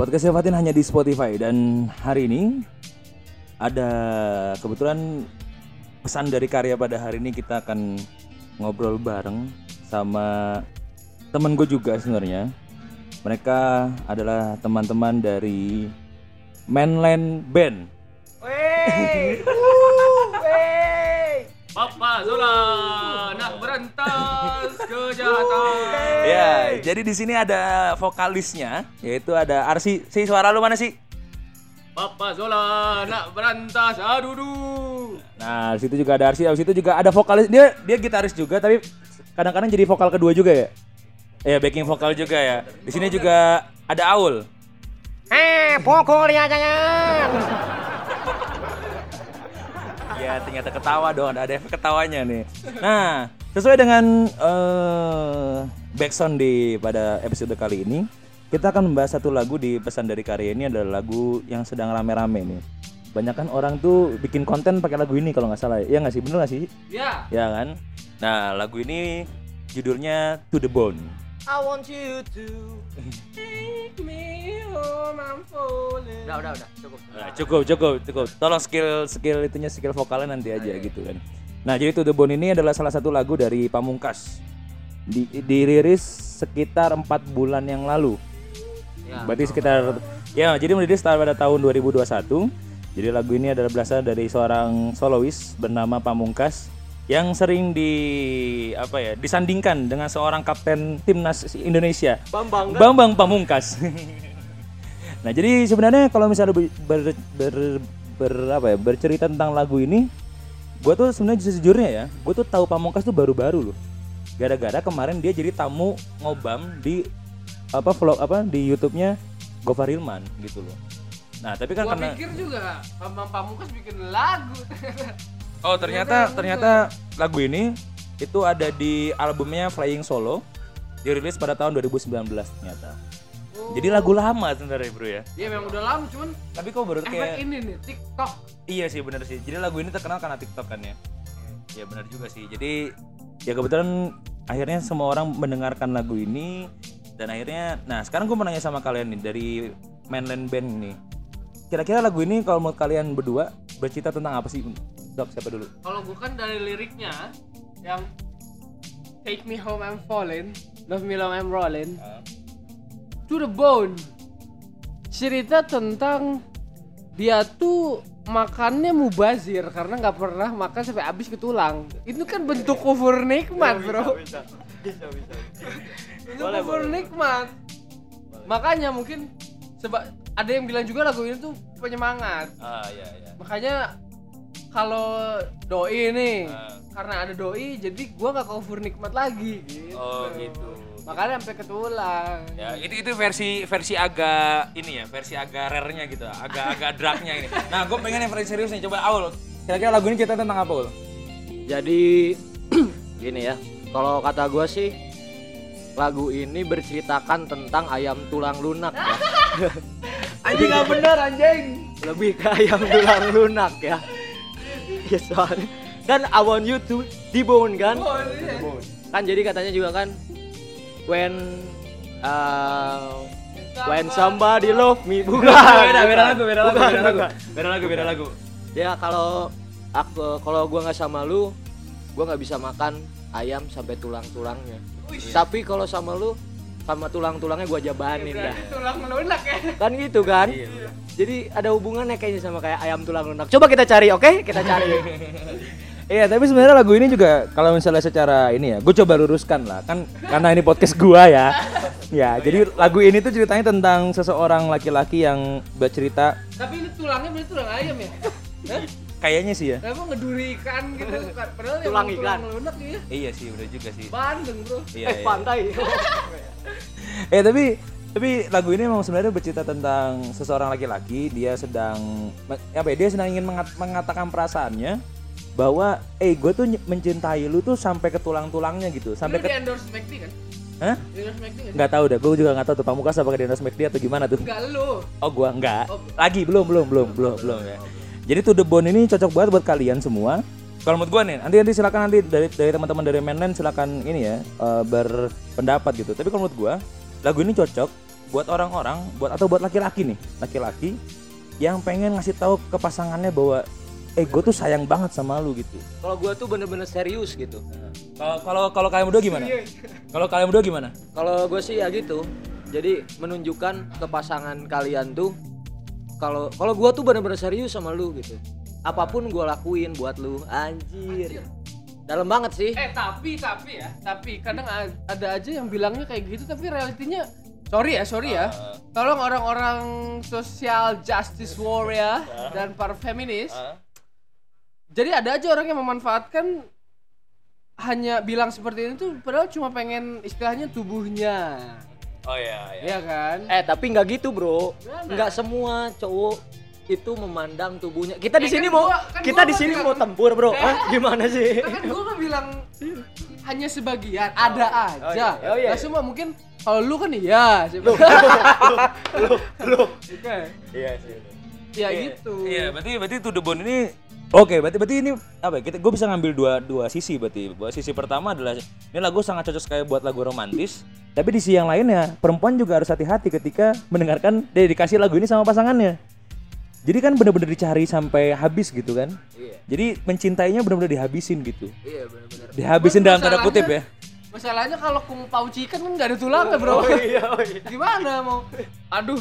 Podcast Fatin hanya di Spotify dan hari ini ada kebetulan pesan dari karya pada hari ini kita akan ngobrol bareng sama temen gue juga sebenarnya. Mereka adalah teman-teman dari Mainland Band. Papa Zola nak berantas kejahatan. Ya, jadi di sini ada vokalisnya, yaitu ada Arsi. Si suara lu mana sih? Papa Zola nak berantas adudu. Nah, di situ juga ada Arsi, di situ juga ada vokalis. Dia dia gitaris juga, tapi kadang-kadang jadi vokal kedua juga ya. Ya, backing vokal juga ya. Di sini juga ada Aul. Eh, dia jangan. Ya, ternyata ketawa dong, ada efek ketawanya nih. Nah, sesuai dengan eh backsound di pada episode kali ini, kita akan membahas satu lagu di pesan dari karya ini adalah lagu yang sedang rame-rame nih. Banyak kan orang tuh bikin konten pakai lagu ini kalau nggak salah. Ya nggak sih, bener nggak sih? Ya. Ya kan? Nah, lagu ini judulnya To The Bone. I want you to Take me home I'm falling. Udah, udah, udah, cukup. Nah, cukup, cukup, cukup. Tolong skill skill itunya skill vokalnya nanti aja gitu kan. Nah, jadi To The Bone ini adalah salah satu lagu dari Pamungkas. Di, dirilis sekitar empat bulan yang lalu. Ya. Berarti sekitar ya, jadi merilis pada tahun 2021. Jadi lagu ini adalah berasal dari seorang solois bernama Pamungkas yang sering di apa ya disandingkan dengan seorang kapten timnas Indonesia Bambang kan? Bambang Pamungkas. nah jadi sebenarnya kalau misalnya ber, ber, ber- ber- apa ya bercerita tentang lagu ini, gue tuh sebenarnya sejujurnya ya, gue tuh tahu Pamungkas tuh baru-baru loh. Gara-gara kemarin dia jadi tamu ngobam di apa vlog apa di YouTube-nya Gofar Hilman gitu loh. Nah tapi kan Gua karena pikir juga Bambang Pamungkas bikin lagu. oh ternyata ternyata lagu ini itu ada di albumnya Flying Solo dirilis pada tahun 2019 ternyata. Jadi lagu lama sebenarnya bro ya. Dia memang udah lama cuman Tapi kok baru efek kayak ini nih TikTok. Iya sih bener sih. Jadi lagu ini terkenal karena TikTok kan ya. Ya benar juga sih. Jadi ya kebetulan akhirnya semua orang mendengarkan lagu ini dan akhirnya nah sekarang gue mau nanya sama kalian nih dari Mainland Band nih. Kira-kira lagu ini kalau menurut kalian berdua bercerita tentang apa sih? Dok siapa dulu? Kalau gue kan dari liriknya yang Take me home I'm falling, love me long I'm rolling, to the bone. Cerita tentang dia tuh makannya mubazir karena nggak pernah makan sampai habis ke tulang. Itu kan bentuk kufur nikmat, bro. Itu kufur nikmat. Makanya mungkin sebab ada yang bilang juga lagu ini tuh penyemangat. Ah iya iya. Makanya kalau doi nih, Ah. karena ada doi, jadi gua nggak kufur nikmat lagi. Gitu. Oh gitu. Makanya sampai ke tulang. Ya, itu itu versi versi agak ini ya, versi agak rare-nya gitu, agak agak drag-nya ini. Nah, gue pengen yang versi serius nih. Coba Aul. Kira-kira lagu ini cerita tentang apa, Ul? Jadi gini ya, kalau kata gue sih lagu ini berceritakan tentang ayam tulang lunak ya. Anjing nggak bener anjing. Lebih ke ayam tulang lunak ya. Ya soalnya kan I want you to debone kan. Kan jadi katanya juga kan when uh, when somebody love me bukan. beda, beda lagu, beda lagu, beda lagu. Beda lagu, beda lagu. Ya kalau aku kalau gua nggak sama lu, gua nggak bisa makan ayam sampai tulang-tulangnya. Tapi kalau sama lu sama tulang-tulangnya gua jabanin dah. Tulang lunak ya. Kan gitu kan? Iya, Jadi ada hubungannya kayaknya sama kayak ayam tulang lunak. Coba kita cari, oke? Kita cari. Iya, tapi sebenarnya lagu ini juga kalau misalnya secara ini ya, gue coba luruskan lah, kan karena ini podcast gua ya. Ya, jadi lagu ini tuh ceritanya tentang seseorang laki-laki yang bercerita Tapi ini tulangnya berarti tulang ayam ya? Hah? kayaknya sih ya. Kenapa ngeduri ikan gitu? Padahal Tulang tulang ikan. lunak ya. Iya sih, udah juga sih. Bandeng bro. Iya, eh, iya. pantai. Eh tapi tapi lagu ini memang sebenarnya bercerita tentang seseorang laki-laki dia sedang apa ya dia sedang ingin mengat- mengatakan perasaannya bahwa eh gue tuh mencintai lu tuh sampai ke tulang-tulangnya gitu sampai Lu ke di endorse McD kan? Hah? Di endorse McD kan? nggak tahu deh gue juga nggak tahu tuh Pamukas apakah di endorse McD atau gimana tuh Enggak lu. oh gua nggak Oh. lagi belum belum belum belum belum ya jadi to the bone ini cocok banget buat kalian semua kalau menurut gua nih nanti nanti silakan nanti dari dari teman-teman dari mainland silakan ini ya eh, berpendapat gitu tapi kalau menurut gua lagu ini cocok buat orang-orang, buat atau buat laki-laki nih, laki-laki yang pengen ngasih tahu ke pasangannya bahwa eh gue tuh sayang banget sama lu gitu. Kalau gua tuh bener-bener serius gitu. Kalau kalau kalau kalian berdua gimana? Kalau kalian berdua gimana? Kalau gue sih ya gitu. Jadi menunjukkan ke pasangan kalian tuh kalau kalau gua tuh bener-bener serius sama lu gitu. Apa pun gua lakuin buat lu, anjir. Dalam banget sih. Eh tapi tapi ya, tapi kadang ada aja yang bilangnya kayak gitu tapi realitinya sorry ya, sorry ya. Tolong orang-orang social justice warrior dan para feminis. Jadi ada aja orang yang memanfaatkan hanya bilang seperti itu padahal cuma pengen istilahnya tubuhnya. Oh iya Iya kan? Eh tapi nggak gitu bro, nggak semua cowok itu memandang tubuhnya. Kita di Eh, sini kan mau, gua- kan kita gua di kan sini mau tempur bro. Eh. Hah? Gimana sih? kan gue kan bilang hanya sebagian, ada aja. Oh, iya. Nggak semua mungkin kalau lu kan iya. Lu, lu, lu. Iya sih. Ya gitu. Iya, berarti berarti to the bone ini Oke, berarti berarti ini apa ya? Kita gue bisa ngambil dua dua sisi berarti. Buat sisi pertama adalah ini lagu sangat cocok sekali buat lagu romantis. Tapi di sisi yang lainnya, perempuan juga harus hati-hati ketika mendengarkan dedikasi lagu ini sama pasangannya. Jadi kan bener-bener dicari sampai habis gitu kan. Iya, Jadi mencintainya bener-bener dihabisin gitu. iya benar-benar. Dihabisin dalam tanda kutip ya. Masalahnya kalau kung pao chicken kan nggak ada tulangnya bro. iya, oh iya. Gimana mau? Aduh.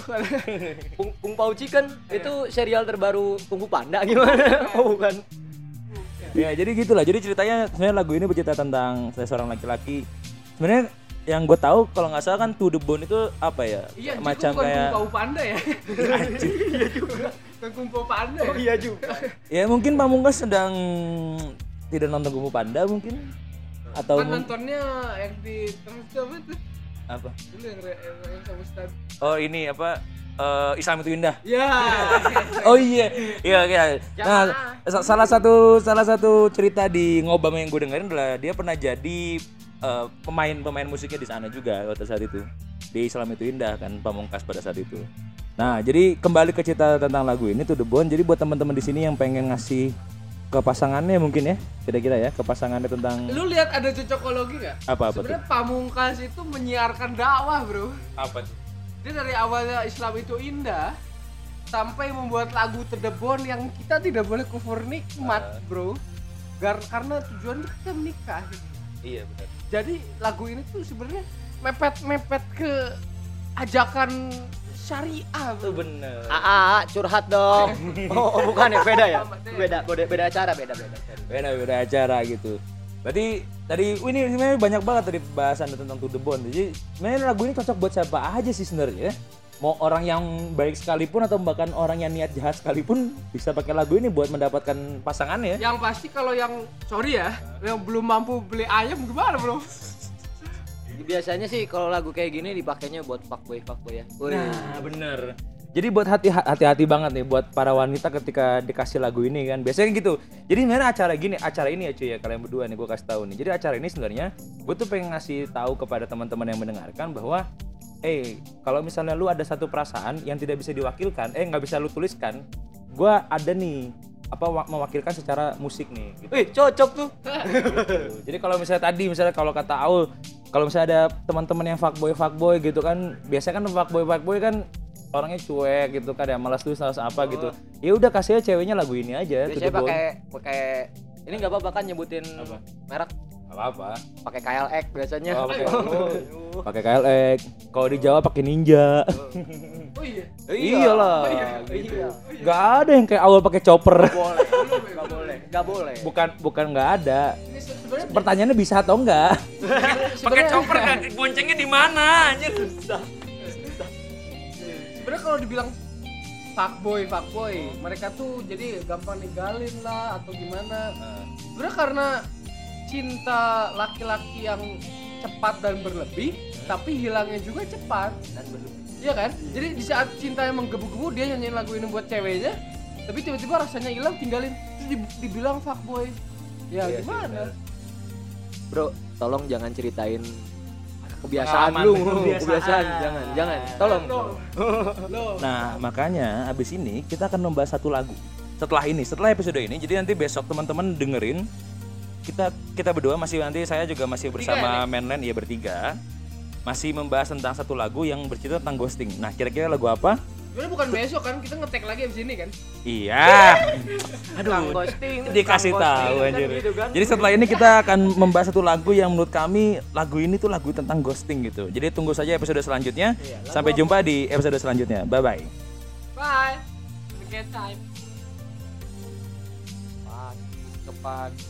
Kung, Kung Pao Chicken itu serial terbaru Kung Fu Panda gimana? Oh bukan. Ya jadi gitulah. Jadi ceritanya sebenarnya lagu ini bercerita tentang saya seorang laki-laki. Sebenarnya yang gue tahu kalau nggak salah kan To The Bone itu apa ya? Iya, Macam kayak kung panda ya. Iya juga. Pao panda. Oh ya? iya juga. ya mungkin Pamungkas sedang tidak nonton Kung Fu Panda mungkin atau Kan mung- nontonnya yang di terus apa tuh? apa? Dulu yang, re- yang, yang sama Stan. Oh ini apa? eh, Islam itu indah. Ya. Oh iya, iya iya. Nah, sa- salah satu salah satu cerita di ngobam yang gue dengerin adalah dia pernah jadi eh, pemain pemain musiknya di sana juga pada saat itu. Di Islam itu indah kan Pamungkas pada saat itu. Nah, jadi kembali ke cerita tentang lagu ini tuh The Bone. Jadi buat teman-teman di sini yang pengen ngasih ke pasangannya mungkin ya, kira-kira ya, ke pasangannya tentang Lu lihat ada cocokologi nggak? apa apa? Sebenarnya Pamungkas itu menyiarkan dakwah, Bro. Apa tuh? Dia dari awalnya Islam itu indah sampai membuat lagu terdebon yang kita tidak boleh kufur nikmat, Ah. Bro. Gar- karena tujuannya kita menikah. Iya benar. Jadi lagu ini tuh sebenarnya mepet-mepet ke ajakan syariah, Bro. bener. AA curhat dong. Oh, oh, bukan ya, beda ya? Beda, beda, beda acara, beda, beda. beda beda acara gitu berarti tadi oh, ini sebenarnya banyak banget tadi bahasan tentang To The Bone jadi sebenarnya lagu ini cocok buat siapa aja sih sebenarnya mau orang yang baik sekalipun atau bahkan orang yang niat jahat sekalipun bisa pakai lagu ini buat mendapatkan pasangannya Yang pasti kalau yang sorry ya, yang belum mampu beli ayam gimana, Bro? Biasanya sih kalau lagu kayak gini dipakainya buat fuckboy, fuckboy ya. Wih. nah bener jadi buat hati hati-hati banget nih buat para wanita ketika dikasih lagu ini kan biasanya gitu jadi sebenarnya acara gini acara ini ya cuy ya kalian berdua nih gue kasih tahu nih jadi acara ini sebenarnya gue tuh pengen ngasih tahu kepada teman-teman yang mendengarkan bahwa eh kalau misalnya lu ada satu perasaan yang tidak bisa diwakilkan eh nggak bisa lu tuliskan gue ada nih apa wa- mewakilkan secara musik nih gitu. Wih, cocok tuh. Gitu. Jadi kalau misalnya tadi misalnya kalau kata Aul, kalau misalnya ada teman-teman yang fuckboy fuckboy gitu kan, biasanya kan fuckboy fuckboy kan orangnya cuek gitu kan ya, malas tuh salah apa gitu. Ya udah kasih aja ceweknya lagu ini aja. Biasanya pakai pakai ini nggak apa-apa kan nyebutin Apa? merek Nggak apa-apa. pakai KLX biasanya. Oh, pakai pakai KLX. Kalau di Jawa pakai ninja. Oh iya. Iyalah. Iya. gitu. Iya. Gak ada yang kayak awal pakai chopper. Boleh. Nggak boleh. Nggak boleh. Bukan bukan nggak ada. Ini Pertanyaannya bisa atau enggak? pakai chopper kan boncengnya di mana anjir? sebenarnya kalau dibilang fuckboy fuckboy mereka tuh jadi gampang ninggalin lah atau gimana sebenarnya karena cinta laki-laki yang cepat dan berlebih tapi hilangnya juga cepat Dan belum. Iya kan? Jadi di saat cinta yang menggebu-gebu dia nyanyiin lagu ini buat ceweknya, tapi tiba-tiba rasanya hilang tinggalin terus di- dibilang fuckboy. Ya Iya sih, gimana? Bro, tolong jangan ceritain kebiasaan lu. kebiasaan. Kebiasaan. Jangan, jangan. Tolong. Lo, lo. Nah, makanya abis ini kita akan membahas satu lagu. Setelah ini, setelah episode ini, jadi nanti besok teman-teman dengerin kita kita berdua masih nanti saya juga masih bersama Mainland ya bertiga. masih membahas tentang satu lagu yang bercerita tentang ghosting. Nah, kira-kira lagu apa? Sebenarnya bukan besok kan kita ngetek lagi abis ini kan. Iya. Aduh, ghosting, dikasih tahu ghosting, anjir. kan gitu kan. Jadi setelah ini kita akan membahas satu lagu yang menurut kami lagu ini tuh lagu tentang ghosting gitu. Jadi tunggu saja episode selanjutnya. Iya, Sampai jumpa di episode selanjutnya. Bye bye. Bye. Good time. Pagi ke pagi, pagi